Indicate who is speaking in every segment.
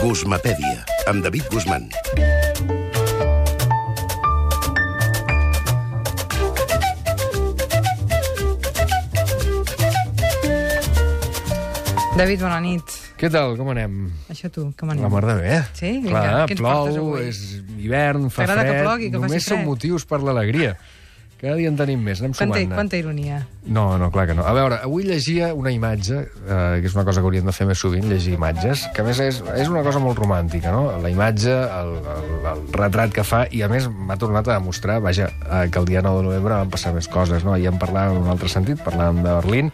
Speaker 1: Guzmapèdia, amb David Guzmán.
Speaker 2: David, bona nit.
Speaker 3: Què tal, com anem?
Speaker 2: Això tu, com anem?
Speaker 3: La mar de bé.
Speaker 2: Sí? Vinga,
Speaker 3: Clar, plou, és hivern, fa
Speaker 2: T'agrada que
Speaker 3: fred...
Speaker 2: plogui, que faci
Speaker 3: Només són
Speaker 2: fred?
Speaker 3: motius per l'alegria. Cada dia en tenim més, anem
Speaker 2: Quanta,
Speaker 3: sumant.
Speaker 2: quanta ironia.
Speaker 3: No, no, clar que no. A veure, avui llegia una imatge, eh, que és una cosa que hauríem de fer més sovint, llegir imatges, que a més és, és una cosa molt romàntica, no? La imatge, el, el, el retrat que fa, i a més m'ha tornat a demostrar, vaja, eh, que el dia 9 de novembre van passar més coses, no? Ahir en parlàvem en un altre sentit, parlàvem de Berlín,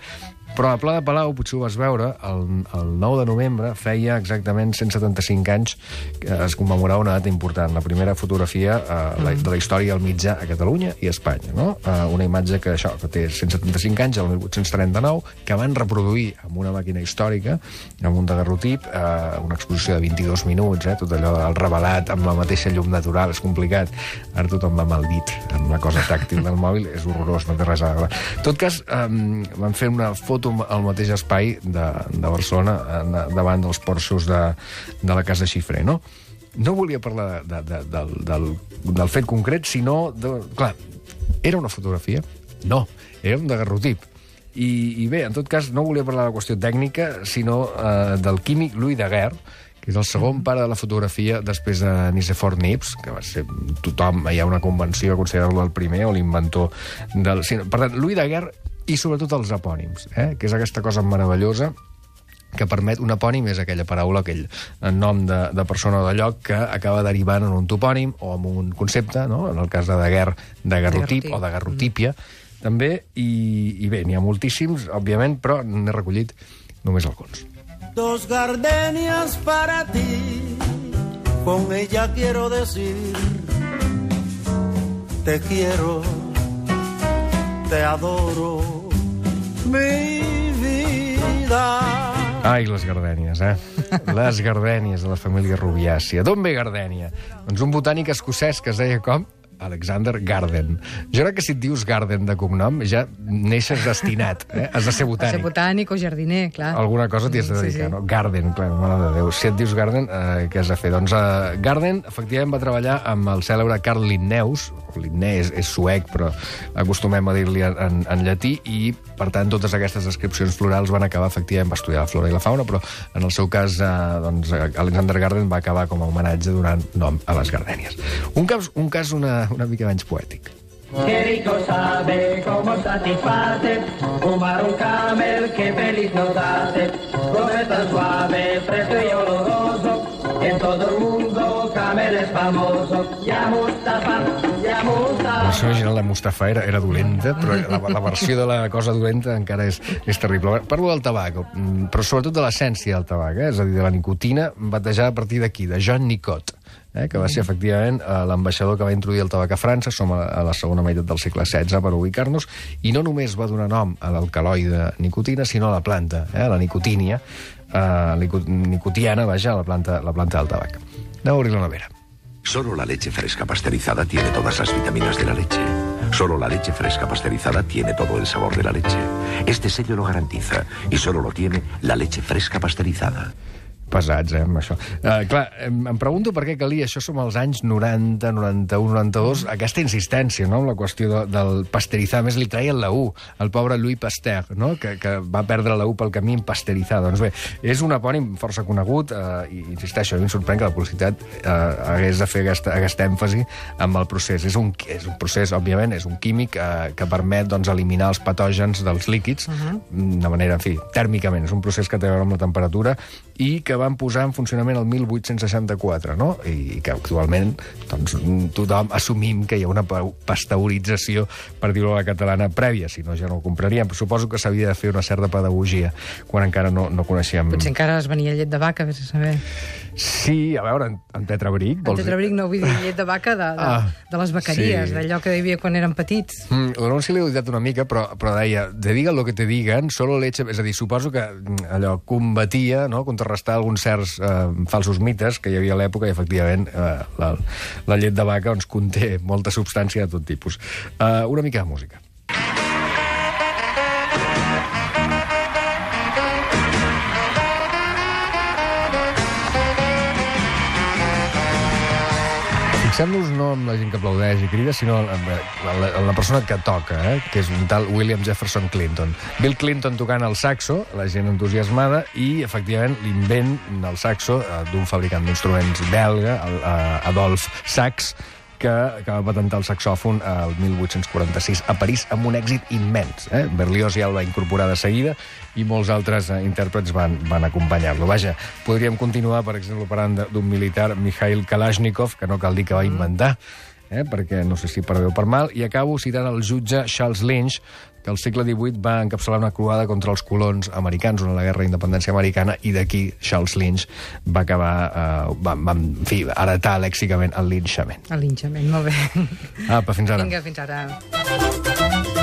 Speaker 3: però a Pla de Palau, potser ho vas veure, el, el 9 de novembre feia exactament 175 anys que es commemorava una data important, la primera fotografia eh, la, de la història del mitjà a Catalunya i a Espanya. No? Eh, una imatge que, això, que té 175 anys, el 1839, que van reproduir amb una màquina històrica, amb un daguerrotip, eh, una exposició de 22 minuts, eh, tot allò del revelat amb la mateixa llum natural, és complicat. Ara tothom va el dit, amb la cosa tàctil del mòbil, és horrorós, no té res a veure. En tot cas, eh, van fer una foto al mateix espai de, de Barcelona, eh, davant dels porxos de, de la Casa Xifré, no? No volia parlar de, de, del, del, del fet concret, sinó... De, clar, era una fotografia? No, era un daguerrotip. I, I bé, en tot cas, no volia parlar de la qüestió tècnica, sinó eh, del químic Louis Daguerre, que és el segon pare de la fotografia després de Nicefort Nips, que va ser tothom, hi ha una convenció a considerar-lo el primer o l'inventor del... Per tant, Louis Daguerre i sobretot els epònims, eh? que és aquesta cosa meravellosa que permet un epònim és aquella paraula, aquell nom de, de persona o de lloc que acaba derivant en un topònim o en un concepte, no? en el cas de Daguerre, daguerrotip
Speaker 2: Daguerrotip.
Speaker 3: o daguerrotípia, també, i, i bé, n'hi ha moltíssims, òbviament, però n'he recollit només alguns.
Speaker 4: Dos gardenias para ti, con ella quiero decir, te quiero, te adoro, mi vida.
Speaker 3: Ai, les gardènies, eh? Les gardènies de la família rubiàcia. D'on ve gardènia? Doncs un botànic escocès que es deia com? Alexander Garden. Jo crec que si et dius Garden de cognom ja neixes destinat, eh? Has de ser
Speaker 2: Ser
Speaker 3: botànic.
Speaker 2: botànic o jardiner, clar.
Speaker 3: Alguna cosa t'hi has de
Speaker 2: Sí,
Speaker 3: dedicar,
Speaker 2: sí.
Speaker 3: no? Garden, clar, mare de Déu. Si et dius Garden, eh, què has de fer? Doncs eh, Garden, efectivament, va treballar amb el cèlebre Carl Linnaeus, Linné és, és suec, però acostumem a dir-li en, en llatí, i, per tant, totes aquestes descripcions florals van acabar, efectivament, va estudiar la flora i la fauna, però en el seu cas, eh, doncs, Alexander Garden va acabar com a homenatge donant nom a les gardènies. Un cas, un cas una, una mica menys poètic.
Speaker 5: Qué rico sabe cómo satisface fumar un camel que feliz nos hace. Es tan suave, fresco y oloroso, en todo el mundo camel es famoso. Ya Mustafa, ya Mustafa.
Speaker 3: La versió original de Mustafa era, era dolenta, però la, la versió de la cosa dolenta encara és, és terrible. Parlo del tabac, però sobretot de l'essència del tabac, eh? és a dir, de la nicotina, batejada a partir d'aquí, de John Nicot, eh? que va ser efectivament eh, l'ambaixador que va introduir el tabac a França, som a, a la segona meitat del segle XVI per ubicar-nos, i no només va donar nom a l'alcaloide nicotina, sinó a la planta, eh? la nicotínia, eh, nico- nicotiana, vaja, la planta, la planta del tabac. Anem a obrir la nevera.
Speaker 1: Solo la leche fresca pasteurizada tiene todas las vitaminas de la leche. Solo la leche fresca pasteurizada tiene todo el sabor de la leche. Este sello lo garantiza y solo lo tiene la leche fresca pasteurizada.
Speaker 3: Pesats, eh, amb això. Uh, clar, em, em pregunto per què calia, això som als anys 90, 91, 92, aquesta insistència, no?, amb la qüestió de, del pasteuritzar. Més, li traien la U, el pobre Louis Pasteur, no?, que, que va perdre la U pel camí en pasteuritzar. Doncs bé, és un epònim força conegut, uh, i insisteixo, a mi em sorprèn que la publicitat uh, hagués de fer aquesta, aquesta èmfasi amb el procés. És un, és un procés, òbviament, és un químic uh, que permet doncs, eliminar els patògens dels líquids uh -huh. de manera, en fi, tèrmicament. És un procés que té a veure amb la temperatura i que van posar en funcionament el 1864, no? I que actualment doncs, tothom assumim que hi ha una pa- pasteurització, per dir-ho a la catalana, prèvia, si no ja no ho compraríem. Però suposo que s'havia de fer una certa pedagogia quan encara no, no coneixíem...
Speaker 2: Potser encara es venia llet de vaca, vés a saber.
Speaker 3: Sí, a veure, en, en tetrabric...
Speaker 2: En
Speaker 3: vols
Speaker 2: tetrabric no vull dir llet de vaca de, de,
Speaker 3: Ah,
Speaker 2: de les vaqueries,
Speaker 3: sí.
Speaker 2: d'allò que hi havia quan érem petits.
Speaker 3: Mm, L'anunci l'he odiat una mica, però, però deia, te digan lo que te digan, solo leche... És a dir, suposo que mm, allò combatia, no?, contrarrestar alguns certs eh, falsos mites que hi havia a l'època i, efectivament, eh, la, la llet de vaca doncs, conté molta substància de tot tipus. Eh, una mica de música. Fixem-nos no en la gent que aplaudeix i crida, sinó en, la, en la persona que toca, eh? que és un tal William Jefferson Clinton. Bill Clinton tocant el saxo, la gent entusiasmada, i, efectivament, l'invent del saxo eh, d'un fabricant d'instruments belga, el, eh, Adolf Sax, que, que va patentar el saxòfon el 1846 a París amb un èxit immens. Eh? Berlioz ja el va incorporar de seguida i molts altres eh, intèrprets van, van acompanyar-lo. Vaja, podríem continuar, per exemple, parlant d'un militar, Mikhail Kalashnikov, que no cal dir que va inventar, eh? perquè no sé si per bé o per mal, i acabo citant el jutge Charles Lynch, que al segle XVIII va encapçalar una croada contra els colons americans durant la Guerra d'Independència Americana i d'aquí Charles Lynch va acabar, eh, va, va, en fi, heretar lèxicament el linxament.
Speaker 2: El linxament, molt bé.
Speaker 3: Apa, fins ara.
Speaker 2: Vinga, fins ara.